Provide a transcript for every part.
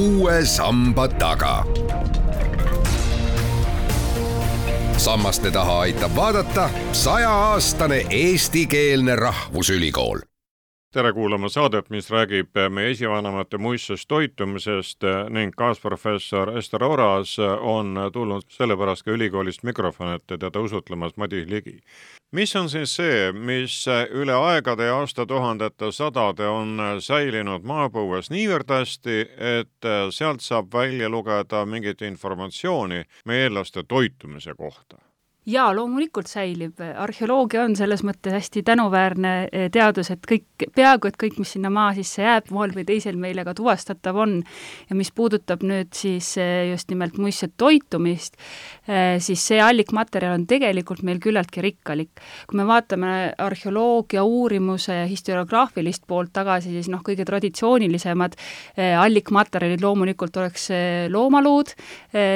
uue samba taga. sammaste taha aitab vaadata sajaaastane eestikeelne rahvusülikool tere kuulama saadet, mis räägib meie esivanemate muistsest toitumisest ning kaasprofessor Ester Oras on tulnud sellepärast ka ülikoolist mikrofoni ette teda usutlemas Madis Ligi. Mis on siis see, mis üle aegade ja aastatuhandete sadade on säilinud maapõues niivõrd hästi, et sealt saab välja lugeda mingit informatsiooni meie eestlaste toitumise kohta? Jaa, loomulikult säilib, arheoloogia on selles mõttes hästi tänuväärne eh, teadus, et kõik, peaaegu et kõik, mis sinna maa sisse jääb, moel või teisel meile ka tuvastatav on. ja mis puudutab nüüd siis eh, just nimelt muistset toitumist, eh, siis see allikmaterjal on tegelikult meil küllaltki rikkalik. kui me vaatame arheoloogia uurimuse ja historiograafilist poolt tagasi, siis noh, kõige traditsioonilisemad allikmaterjalid loomulikult oleks loomaluud,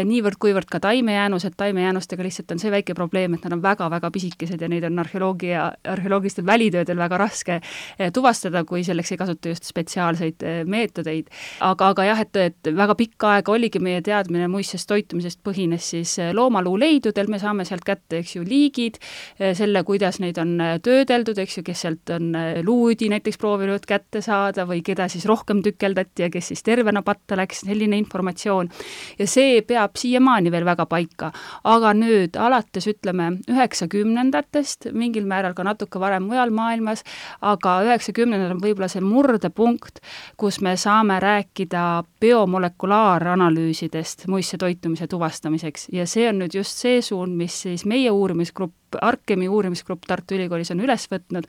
niivõrd-kuivõrd ka taimejäänused, taimejäänustega lihtsalt on see väike probleem, probleem, et nad on väga-väga pisikesed ja neid on arheoloogia, arheoloogilistel välitöödel väga raske eh, tuvastada, kui selleks ei kasuta just spetsiaalseid eh, meetodeid. aga, aga jah, et, et väga pikka aega oligi meie teadmine muistsest toitumisest põhines siis eh, loomaluuleidudel, me saame sealt kätte, eks ju, liigid, selle, kuidas neid on töödeldud, eks ju, kes sealt on luudi näiteks proovinud kätte saada või keda siis rohkem tükeldati ja kes siis tervena patta läks, selline informatsioon. ja see peab siiamaani veel väga paika. aga nüüd alates alates ütleme üheksakümnendatest, mingil määral ka natuke varem mujal maailmas, aga üheksakümnendad on võib-olla see murdepunkt, kus me saame rääkida biomolekulaar-analüüsidest muistse toitumise tuvastamiseks. Ja see on nüüd just see suund, mis siis meie uurimisgrupp Arkemi uurimisgrupp Tartu Ülikoolis on üles võtnud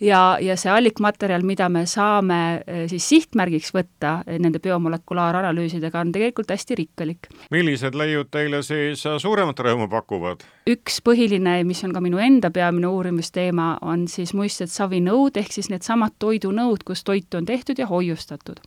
ja, ja see allikmaterjal, mida me saame eh, siis sihtmärgiks võtta eh, nende biomolekulaaranalüüsidega, on tegelikult hästi rikkalik. millised leiud teile siis suuremat rõõmu pakuvad? üks põhiline, mis on ka minu enda peamine uurimisteema, on siis muistsed savinõud, ehk siis needsamad toidunõud, kus toitu on tehtud ja hoiustatud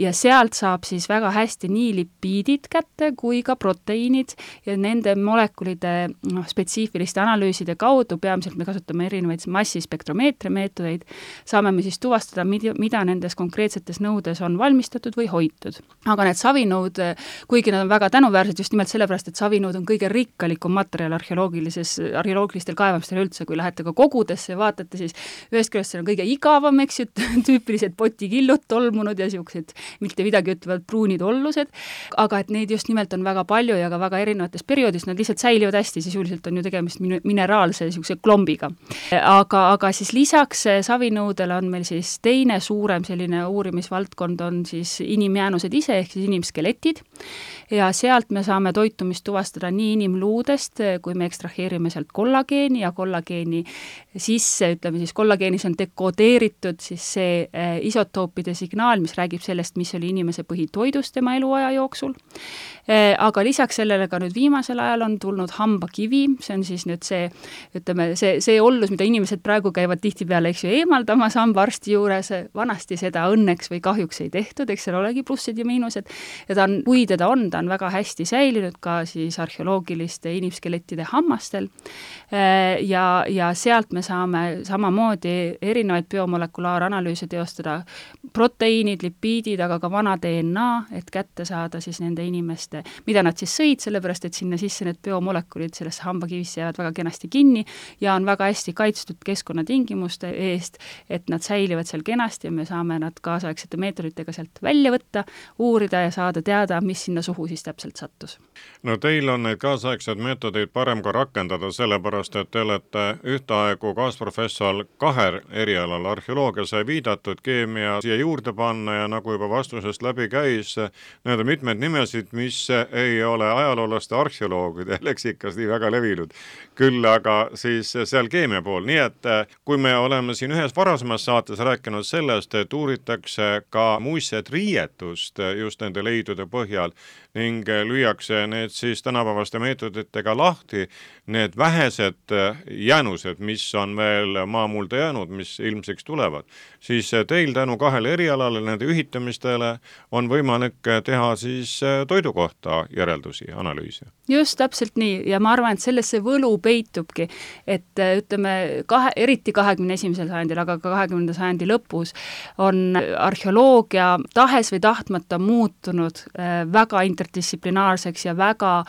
ja sealt saab siis väga hästi nii lipiidid kätte kui ka proteiinid ja nende molekulide noh, spetsiifiliste analüüside kaudu, peamiselt me kasutame erinevaid massispektromeetria meetodeid, saame me siis tuvastada, mida, mida nendes konkreetsetes nõudes on valmistatud või hoitud. aga need savinõud, kuigi nad on väga tänuväärsed just nimelt sellepärast, et savinõud on kõige rikkalikum materjal arheoloogilises, arheoloogilistel kaevamistel üldse, kui lähete ka kogudesse ja vaatate, siis ühest küljest see on kõige igavam, eks ju, tüüpilised potikillud tolmunud ja niisugused mitte midagi ütlevad pruunid ollused, aga et neid just nimelt on väga palju ja ka väga erinevates perioodides, nad lihtsalt säilivad hästi, sisuliselt on ju tegemist mineraalse niisuguse klombiga. aga, aga siis lisaks savinõudele on meil siis teine suurem selline uurimisvaldkond on siis inimjäänused ise, ehk siis inimskeletid, ja sealt me saame toitumist tuvastada nii inimluudest, kui me ekstraheerime sealt kollageeni ja kollageeni sisse, ütleme siis kollageenis on dekodeeritud siis see eh, isotoopide signaal, mis räägib sellest, mis oli inimese põhitoidus tema eluaja jooksul. Eh, aga lisaks sellele ka nüüd viimasel ajal on tulnud hambakivi, see on siis nüüd see, ütleme, see, see ollus, mida inimesed praegu käivad tihtipeale, eks ju, eemaldamas hambaarsti juures, vanasti seda õnneks või kahjuks ei tehtud, eks seal olegi plussid ja miinused, ja ta on, kui teda on, ta on väga hästi säilinud ka siis arheoloogiliste inimskelettide hammastel eh, ja, ja sealt me saame samamoodi erinevaid biomolekulaaranalüüse teostada, proteiinid, lipiidid, aga ka vana DNA, et kätte saada siis nende inimeste, mida nad siis sõid, sellepärast et sinna sisse need biomolekulid sellesse hambakivisse jäävad väga kenasti kinni ja on väga hästi kaitstud keskkonnatingimuste eest, et nad säilivad seal kenasti ja me saame nad kaasaegsete meetoditega sealt välja võtta, uurida ja saada teada, mis sinna suhu siis täpselt sattus. no teil on neid kaasaegseid meetodeid parem ka rakendada, sellepärast et te olete ühtaegu kaasprofessor kahel erialal, arheoloogia sai viidatud, keemia siia juurde panna ja nagu juba vastusest läbi käis, need on mitmeid nimesid, mis ei ole ajaloolaste arheoloogide leksikas nii väga levinud. küll aga siis seal keemia pool, nii et kui me oleme siin ühes varasemas saates rääkinud sellest, et uuritakse ka muistset riietust just nende leidude põhjal ning lüüakse need siis tänapäevaste meetoditega lahti, need vähesed jäänused, mis on veel maamulda jäänud, mis ilmsiks tulevad, siis teil tänu kahele erialale, nende ühitamistele, on võimalik teha siis toidu kohta järeldusi, analüüse. just, täpselt nii ja ma arvan, et selles see võlu peitubki, et ütleme, kahe, eriti kahekümne esimesel sajandil, aga ka kahekümnenda sajandi lõpus on arheoloogia tahes või tahtmata muutunud väga interdistsiplinaarseks ja väga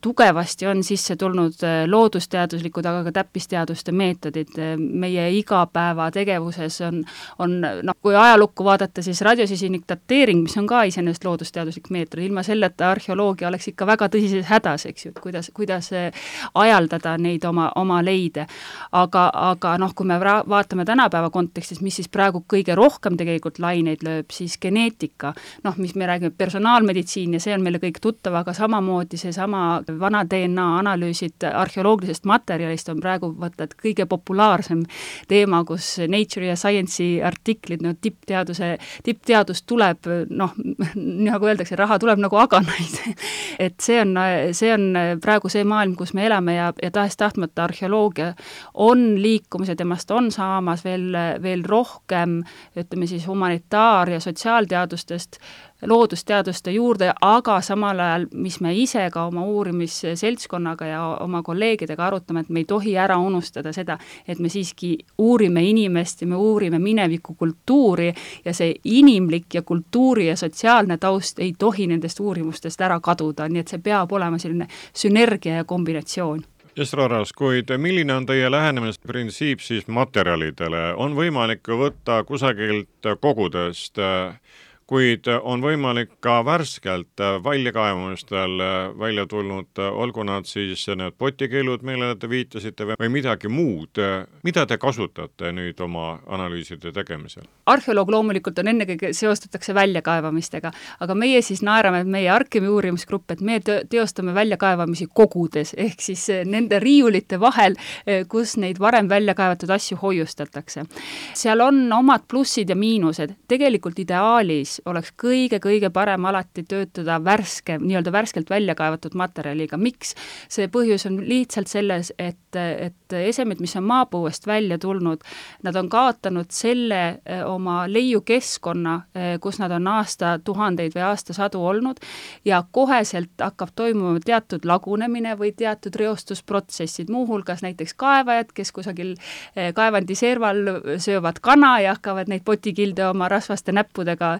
tugevasti on sisse tulnud äh, loodusteaduslikud, aga ka täppisteaduste meetodid äh, meie igapäevategevuses on, on noh, kui ajalukku vaadata, siis radiosüsinik dateering, mis on ka iseenesest loodusteaduslik meetod, ilma selleta arheoloogia oleks ikka väga tõsises hädas, eks ju, et kuidas, kuidas äh, ajaldada neid oma, oma leide. aga, aga noh, kui me vaatame tänapäeva kontekstis, mis siis praegu kõige rohkem tegelikult laineid lööb, siis geneetika, noh, mis me räägime, personaalmeditsiin ja see on meile kõik tuttav, aga samamoodi seesama vana DNA analüüsid arheoloogilisest materjalist on praegu vaata et kõige populaarsem teema, kus Nature'i ja Science'i artiklid, no tippteaduse, tippteadus tuleb noh, nagu öeldakse, raha tuleb nagu aganaid. Et see on, see on praegu see maailm, kus me elame ja, ja tahes-tahtmata arheoloogia on liikumas ja temast on saamas veel, veel rohkem ütleme siis humanitaar- ja sotsiaalteadustest loodusteaduste juurde, aga samal ajal, mis me ise ka oma uurimisseltskonnaga ja oma kolleegidega arutame, et me ei tohi ära unustada seda, et me siiski uurime inimest ja me uurime mineviku kultuuri ja see inimlik ja kultuuri ja sotsiaalne taust ei tohi nendest uurimustest ära kaduda, nii et see peab olema selline sünergia ja kombinatsioon. Ester Aras, kuid milline on teie lähenemisprintsiip siis materjalidele, on võimalik võtta kusagilt kogudest äh, kuid on võimalik ka värskelt väljakaevamistel välja tulnud, olgu nad siis need potikillud, millele te viitasite, või midagi muud, mida te kasutate nüüd oma analüüside tegemisel? arheoloog loomulikult on ennekõike, seostatakse väljakaevamistega, aga meie siis naerame, et meie Arkemi uurimisgrupp, et me teostame väljakaevamisi kogudes, ehk siis nende riiulite vahel, kus neid varem välja kaevatud asju hoiustatakse. seal on omad plussid ja miinused, tegelikult ideaalis oleks kõige-kõige parem alati töötada värske, nii-öelda värskelt välja kaevatud materjaliga, miks? see põhjus on lihtsalt selles, et, et esemed, mis on maapõuest välja tulnud, nad on kaotanud selle eh, oma leiukeskkonna, eh, kus nad on aastatuhandeid või aastasadu olnud ja koheselt hakkab toimuma teatud lagunemine või teatud reostusprotsessid, muuhulgas näiteks kaevajad, kes kusagil eh, kaevandi serval söövad kana ja hakkavad neid potikilde oma rasvaste näppudega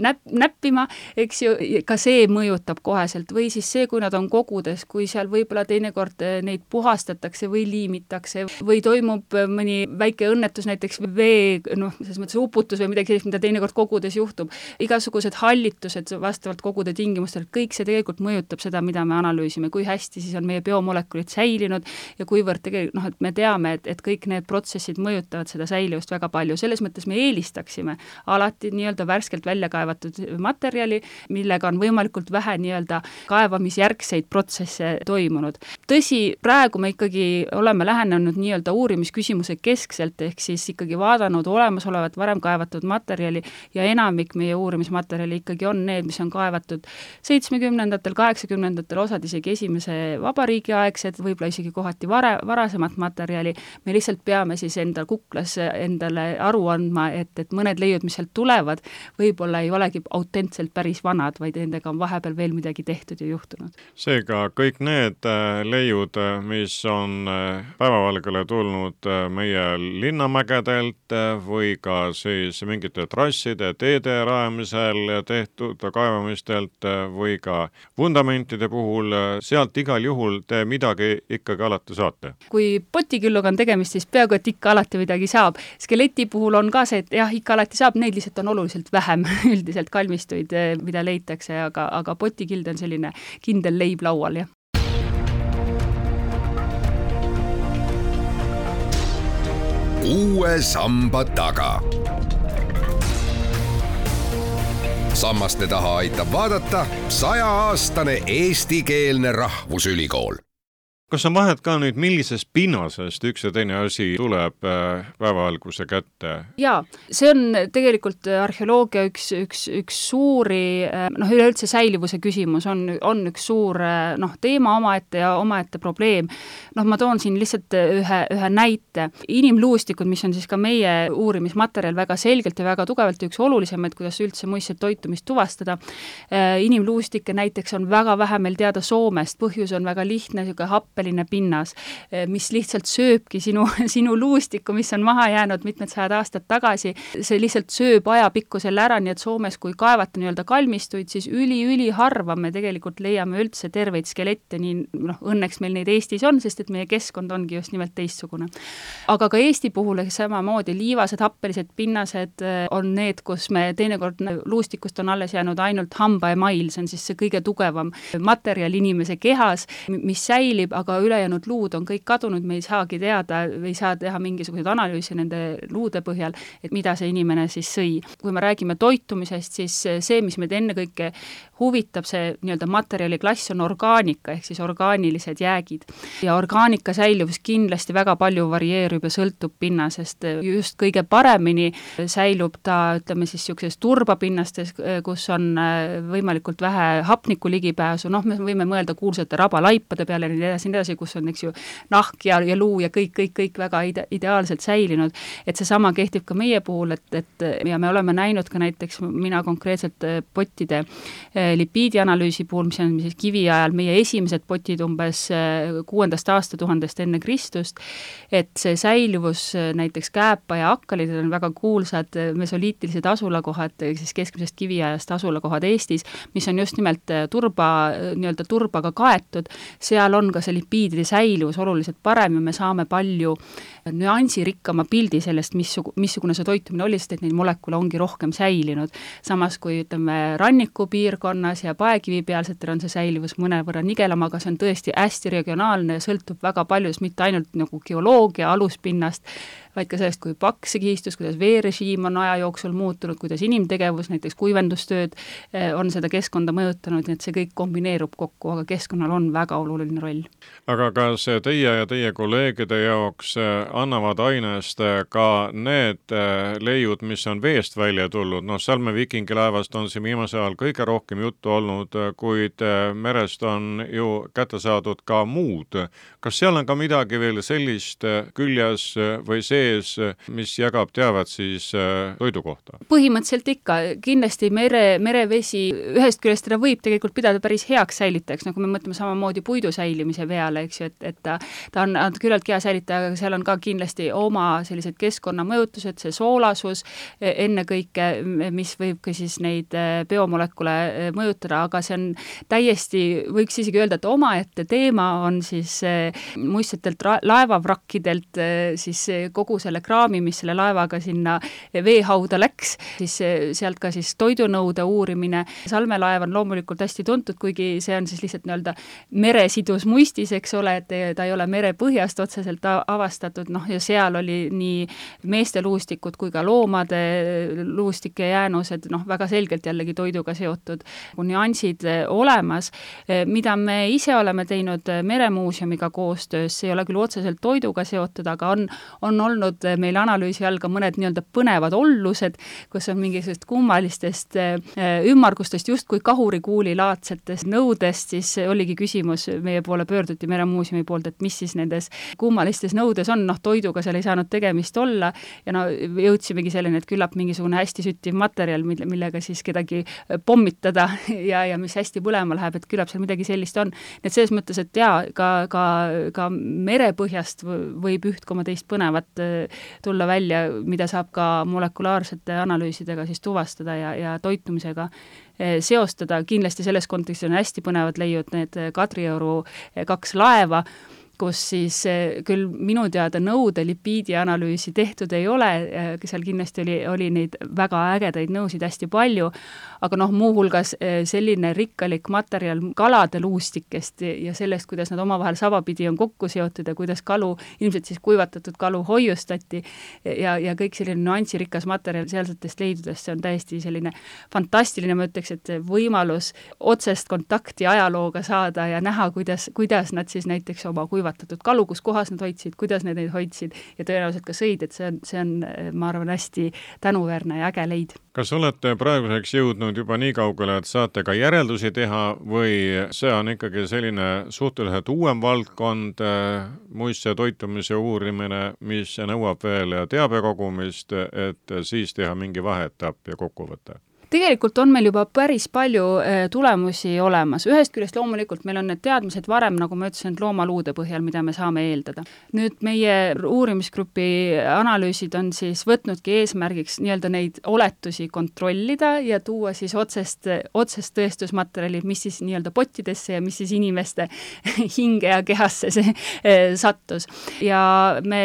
näpp, näppima, eks ju, ka see mõjutab koheselt. Või siis see, kui nad on kogudes, kui seal võib-olla teinekord eh, neid puhastatakse või liimitakse või toimub eh, mõni väike õnnetus, näiteks vee noh, selles mõttes uputus või midagi sellist, mida teinekord kogudes juhtub, igasugused hallitused vastavalt kogude tingimustele, kõik see tegelikult mõjutab seda, mida me analüüsime, kui hästi siis on meie biomolekulid säilinud ja kuivõrd tegelikult noh, et me teame, et, et kõik need protsessid mõjutavad seda säilivust väga palju, selles mõttes me eelistaksime alati nii-öelda värskelt välja kaevatud materjali, millega on võimalikult vähe nii-öelda kaevamisjärgseid protsesse toimunud. tõsi, praegu me ikkagi oleme lähenenud nii-öelda uurimisküsimuse keskselt, ehk siis ikkagi vaadanud olemasolevat varem kaevatud materjali ja enamik meie uurimismaterjali ikkagi on need, mis on kaevatud seitsmekümnendatel, kaheksakümnendatel, osad isegi esimese vabariigi aegsed, võib-olla isegi kohati vare, varasemat materjali, me lihtsalt peame siis enda kuklas endale aru andma, et, et mõned leiud, mis sealt tulevad, võib-olla ei olegi autentselt päris vanad, vaid nendega on vahepeal veel midagi tehtud ja juhtunud. seega kõik need äh, leiud, äh, mis on äh, päevavalgele tulnud meie linnamägedelt või ka siis mingite trasside, teede rajamisel tehtud kaevamistelt või ka vundamentide puhul, sealt igal juhul te midagi ikkagi alati saate? kui potikülluga on tegemist, siis peaaegu et ikka alati midagi saab. skeleti puhul on ka see, et jah, ikka alati saab, neid lihtsalt on oluliselt vähem üldiselt kalmistuid, eh, mida leitakse, aga, aga potikild on selline kindel leib laual, jah. uue samba taga. sammaste taha aitab vaadata sajaaastane eestikeelne rahvusülikool kas on vahet ka nüüd, millisest pinnasest üks ja teine asi tuleb päevavalguse kätte? jaa, see on tegelikult arheoloogia üks, üks, üks suuri noh, üleüldse säilivuse küsimus on, on üks suur noh, teema omaette ja omaette probleem. noh, ma toon siin lihtsalt ühe, ühe näite. inimluustikud, mis on siis ka meie uurimismaterjal väga selgelt ja väga tugevalt üks olulisemaid, kuidas üldse muistset toitumist tuvastada, inimluustikke näiteks on väga vähe meil teada Soomest, põhjus on väga lihtne, niisugune happeline pinnas, mis lihtsalt sööbki sinu, sinu luustikku, mis on maha jäänud mitmed sajad aastad tagasi, see lihtsalt sööb ajapikku selle ära, nii et Soomes, kui kaevata nii-öelda kalmistuid, siis üli-üliharva me tegelikult leiame üldse terveid skelette, nii noh, õnneks meil neid Eestis on, sest et meie keskkond ongi just nimelt teistsugune. aga ka Eesti puhul samamoodi liivased, happelised pinnased on need, kus me teinekord luustikust on alles jäänud ainult hambaemail, see on siis see kõige tugevam materjal inimese kehas, mis säilib, aga ülejäänud luud on kõik kadunud, me ei saagi teada, ei saa teha mingisuguseid analüüse nende luude põhjal, et mida see inimene siis sõi. kui me räägime toitumisest, siis see, mis meid ennekõike huvitab, see nii-öelda materjaliklass on orgaanika, ehk siis orgaanilised jäägid. ja orgaanika säilivus kindlasti väga palju varieerub ja sõltub pinnasest, just kõige paremini säilub ta, ütleme siis niisuguses turbapinnastes, kus on võimalikult vähe hapniku ligipääsu, noh, me võime mõelda kuulsate rabalaipade peale ja nii edasi, nii edasi, kus on, eks ju, nahk ja, ja luu ja kõik, kõik, kõik väga ide-, ideaalselt säilinud. et seesama kehtib ka meie puhul, et, et ja me oleme näinud ka näiteks, mina konkreetselt pottide lipiidianalüüsi puhul, mis on siis kiviajal meie esimesed potid umbes kuuendast aastatuhandest enne Kristust, et see säilivus näiteks Kääpa ja Akkalid on väga kuulsad mesoliitilised asulakohad, siis keskmisest kiviajast asulakohad Eestis, mis on just nimelt turba, nii-öelda turbaga kaetud, seal on ka see lipiidide säilivus oluliselt parem ja me saame palju nüansirikkama pildi sellest, missugu-, missugune see toitumine oli, sest et neid molekule ongi rohkem säilinud. samas kui ütleme, rannikupiirkonnas ja paekivipealsetel on see säilivus mõnevõrra nigelam, aga see on tõesti hästi regionaalne ja sõltub väga paljust, mitte ainult nagu geoloogia aluspinnast, vaid ka sellest, kui paks see kihistus, kuidas veerežiim on aja jooksul muutunud, kuidas inimtegevus, näiteks kuivendustööd, on seda keskkonda mõjutanud, nii et see kõik kombineerub kokku, aga keskkonnal on väga oluline roll. aga kas teie ja teie kolleegide jaoks annavad ainest ka need leiud, mis on veest välja tulnud, noh, Salme viikingilaevast on siin viimasel ajal kõige rohkem juttu olnud, kuid merest on ju kätte saadud ka muud. kas seal on ka midagi veel sellist küljes või see, sees, mis jagab teavet siis äh, toidu kohta? põhimõtteliselt ikka, kindlasti mere, merevesi, ühest küljest teda võib tegelikult pidada päris heaks säilitajaks, nagu me mõtleme samamoodi puidu säilimise peale, eks ju, et, et ta, ta on, on küllaltki hea säilitaja, aga seal on ka kindlasti oma sellised keskkonnamõjutused, see soolasus e, ennekõike, mis võib ka siis neid e, biomolekule e, mõjutada, aga see on täiesti, võiks isegi öelda, et omaette teema on siis muistsetelt laevavrakkidelt siis kogu kogu selle kraami, mis selle laevaga sinna veehauda läks, siis sealt ka siis toidunõude uurimine. Salme laev on loomulikult hästi tuntud, kuigi see on siis lihtsalt nii-öelda meresidus muistis, eks ole, et ta ei ole merepõhjast otseselt avastatud, noh ja seal oli nii meeste luustikud kui ka loomade luustike jäänused, noh, väga selgelt jällegi toiduga seotud nüansid olemas, mida me ise oleme teinud Meremuuseumiga koostöös, see ei ole küll otseselt toiduga seotud, aga on, on olnud olnud meil analüüsi all ka mõned nii-öelda põnevad ollused, kus on mingisugust kummalistest äh, ümmargustest justkui kahurikuulilaadsetest nõudest, siis oligi küsimus, meie poole pöörduti Meremuuseumi poolt, et mis siis nendes kummalistes nõudes on, noh, toiduga seal ei saanud tegemist olla ja no jõudsimegi selleni, et küllap mingisugune hästi süttiv materjal, mille, millega siis kedagi pommitada ja, ja mis hästi põlema läheb, et küllap seal midagi sellist on. et selles mõttes, et jaa, ka, ka, ka merepõhjast võib üht koma teist põnevat tulla välja, mida saab ka molekulaarsete analüüsidega siis tuvastada ja, ja toitumisega eh, seostada, kindlasti selles kontekstis on hästi põnevad leiud need Kadrioru eh, kaks laeva, kus siis küll minu teada nõude lipiidi analüüsi tehtud ei ole, seal kindlasti oli, oli neid väga ägedaid nõusid hästi palju, aga noh, muuhulgas selline rikkalik materjal kalade luustikest ja sellest, kuidas nad omavahel sabapidi on kokku seotud ja kuidas kalu, ilmselt siis kuivatatud kalu hoiustati ja, ja kõik selline nüansirikas materjal sealsetest leidudest, see on täiesti selline fantastiline, ma ütleks, et võimalus otsest kontakti ajalooga saada ja näha, kuidas, kuidas nad siis näiteks oma kuivatatud kalu, kus kohas nad hoidsid, kuidas nad neid hoidsid ja tõenäoliselt ka sõid, et see on, see on, ma arvan, hästi tänuväärne ja äge leid. kas olete praeguseks jõudnud juba nii kaugele, et saate ka järeldusi teha või see on ikkagi selline suhteliselt uuem valdkond, muistse toitumise uurimine, mis nõuab veel teabe kogumist, et siis teha mingi vaheetapp ja kokkuvõte? Tegelikult on meil juba päris palju äh, tulemusi olemas, ühest küljest loomulikult meil on need teadmised varem, nagu ma ütlesin, et loomaluude põhjal, mida me saame eeldada. nüüd meie uurimisgrupi analüüsid on siis võtnudki eesmärgiks nii-öelda neid oletusi kontrollida ja tuua siis otsest, otsest tõestusmaterjali, mis siis nii-öelda pottidesse ja mis siis inimeste hinge ja kehasse see äh, sattus. ja me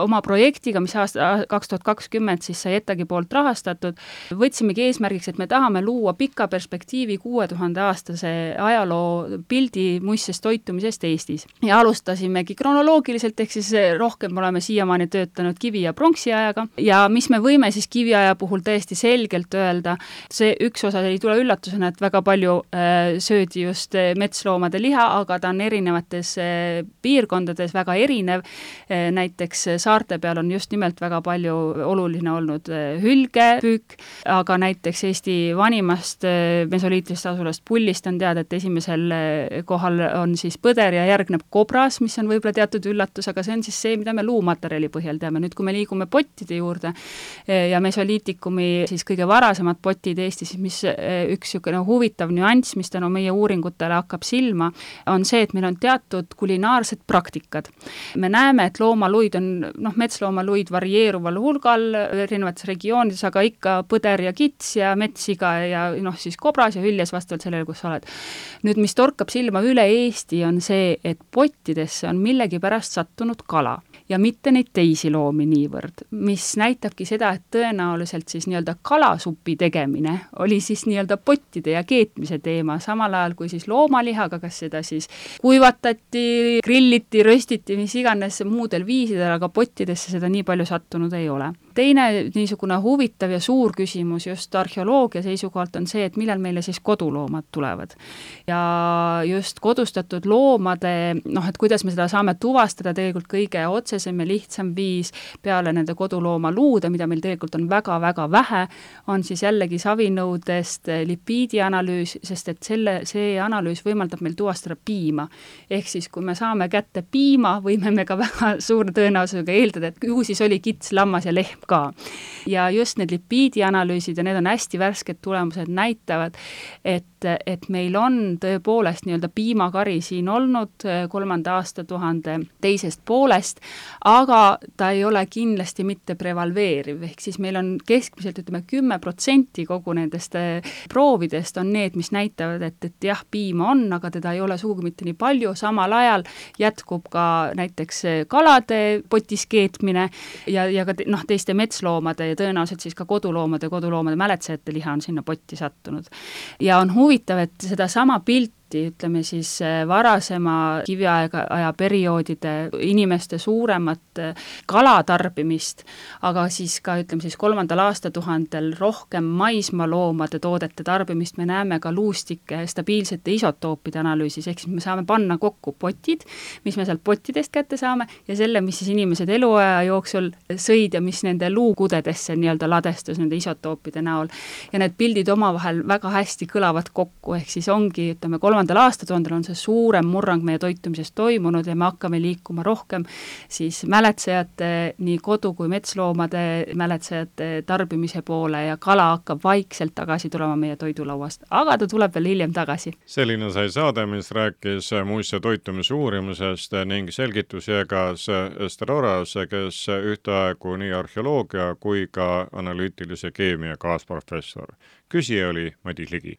oma projektiga, mis aasta kaks tuhat kakskümmend siis sai ETAG-i poolt rahastatud, võtsimegi eesmärgiks selleks, et me tahame luua pika perspektiivi kuue tuhande aastase ajaloo pildi muistsest toitumisest Eestis. ja alustasimegi kronoloogiliselt, ehk siis rohkem oleme siiamaani töötanud kivi- ja pronksiajaga ja mis me võime siis kiviaja puhul täiesti selgelt öelda, see üks osa ei tule üllatusena, et väga palju äh, söödi just äh, metsloomade liha, aga ta on erinevates äh, piirkondades väga erinev äh,, näiteks saarte peal on just nimelt väga palju oluline olnud äh, hülgepüük, aga näiteks Eesti vanimast äh, mesoliitilisest asulast Pullist on teada, et esimesel äh, kohal on siis põder ja järgneb kobras, mis on võib-olla teatud üllatus, aga see on siis see, mida me luumaterjali põhjal teame. nüüd, kui me liigume pottide juurde äh, ja mesoliitikumi siis kõige varasemad potid Eestis, mis üks niisugune huvitav nüanss, mis tänu meie uuringutele hakkab silma, on see, et meil on teatud kulinaarsed praktikad. me näeme, et loomaluid on noh, metsloomaluid varieeruval hulgal erinevates regioonides, aga ikka põder ja kits ja metssiga ja noh, siis kobras ja hüljes vastavalt sellele, kus sa oled. nüüd, mis torkab silma üle Eesti, on see, et pottidesse on millegipärast sattunud kala ja mitte neid teisi loomi niivõrd, mis näitabki seda, et tõenäoliselt siis nii-öelda kalasupi tegemine oli siis nii-öelda pottide ja keetmise teema, samal ajal kui siis loomalihaga, kas seda siis kuivatati, grilliti, röstiti, mis iganes muudel viisidel, aga pottidesse seda nii palju sattunud ei ole. Teine niisugune huvitav ja suur küsimus just arheoloogia seisukohalt on see, et millal meile siis koduloomad tulevad. ja just kodustatud loomade, noh, et kuidas me seda saame tuvastada, tegelikult kõige otse otsesem ja lihtsam viis peale nende koduloomaluude, mida meil tegelikult on väga-väga vähe, on siis jällegi savinõudest lipiidianalüüs, sest et selle, see analüüs võimaldab meil tuvastada piima. ehk siis, kui me saame kätte piima, võime me ka väga suure tõenäosusega eeldada, et ju siis oli kits, lammas ja lehm ka. ja just need lipiidianalüüsid ja need on hästi värsked tulemused, näitavad, et, et meil on tõepoolest nii-öelda piimakari siin olnud kolmanda aastatuhande teisest poolest, aga ta ei ole kindlasti mitte prevaleeriv, ehk siis meil on keskmiselt ütleme, kümme protsenti kogu nendest eh, proovidest on need, mis näitavad, et, et jah, piima on, aga teda ei ole sugugi mitte nii palju, samal ajal jätkub ka näiteks eh, kalade potis keetmine ja, ja ka noh, teiste metsloomade ja tõenäoliselt siis ka koduloomade, koduloomade mäletsejate liha on sinna potti sattunud. ja on huvitav, et sedasama pilti pilti, ütleme siis äh, varasema kiviaega, aja perioodide inimeste suuremat äh, kalatarbimist, aga siis ka ütleme siis kolmandal aastatuhandel rohkem maismaaloomade toodete tarbimist, me näeme ka luustike stabiilsete isotoopide analüüsis, ehk siis me saame panna kokku potid, mis me sealt pottidest kätte saame, ja selle, mis siis inimesed eluaja jooksul sõid ja mis nende luukudedesse nii-öelda ladestus nende isotoopide näol. ja need pildid omavahel väga hästi kõlavad kokku, ehk siis ongi, ütleme, kolm kolmandal aastatuhandel on see suurem murrang meie toitumises toimunud ja me hakkame liikuma rohkem siis mäletsejate, nii kodu- kui metsloomade mäletsejate tarbimise poole ja kala hakkab vaikselt tagasi tulema meie toidulauast, aga ta tuleb veel hiljem tagasi. selline sai saade, mis rääkis muistse toitumise uurimisest ning selgitusi jagas Ester Oras, kes ühtaegu nii arheoloogia kui ka analüütilise keemia kaasprofessor. küsija oli Madis Ligi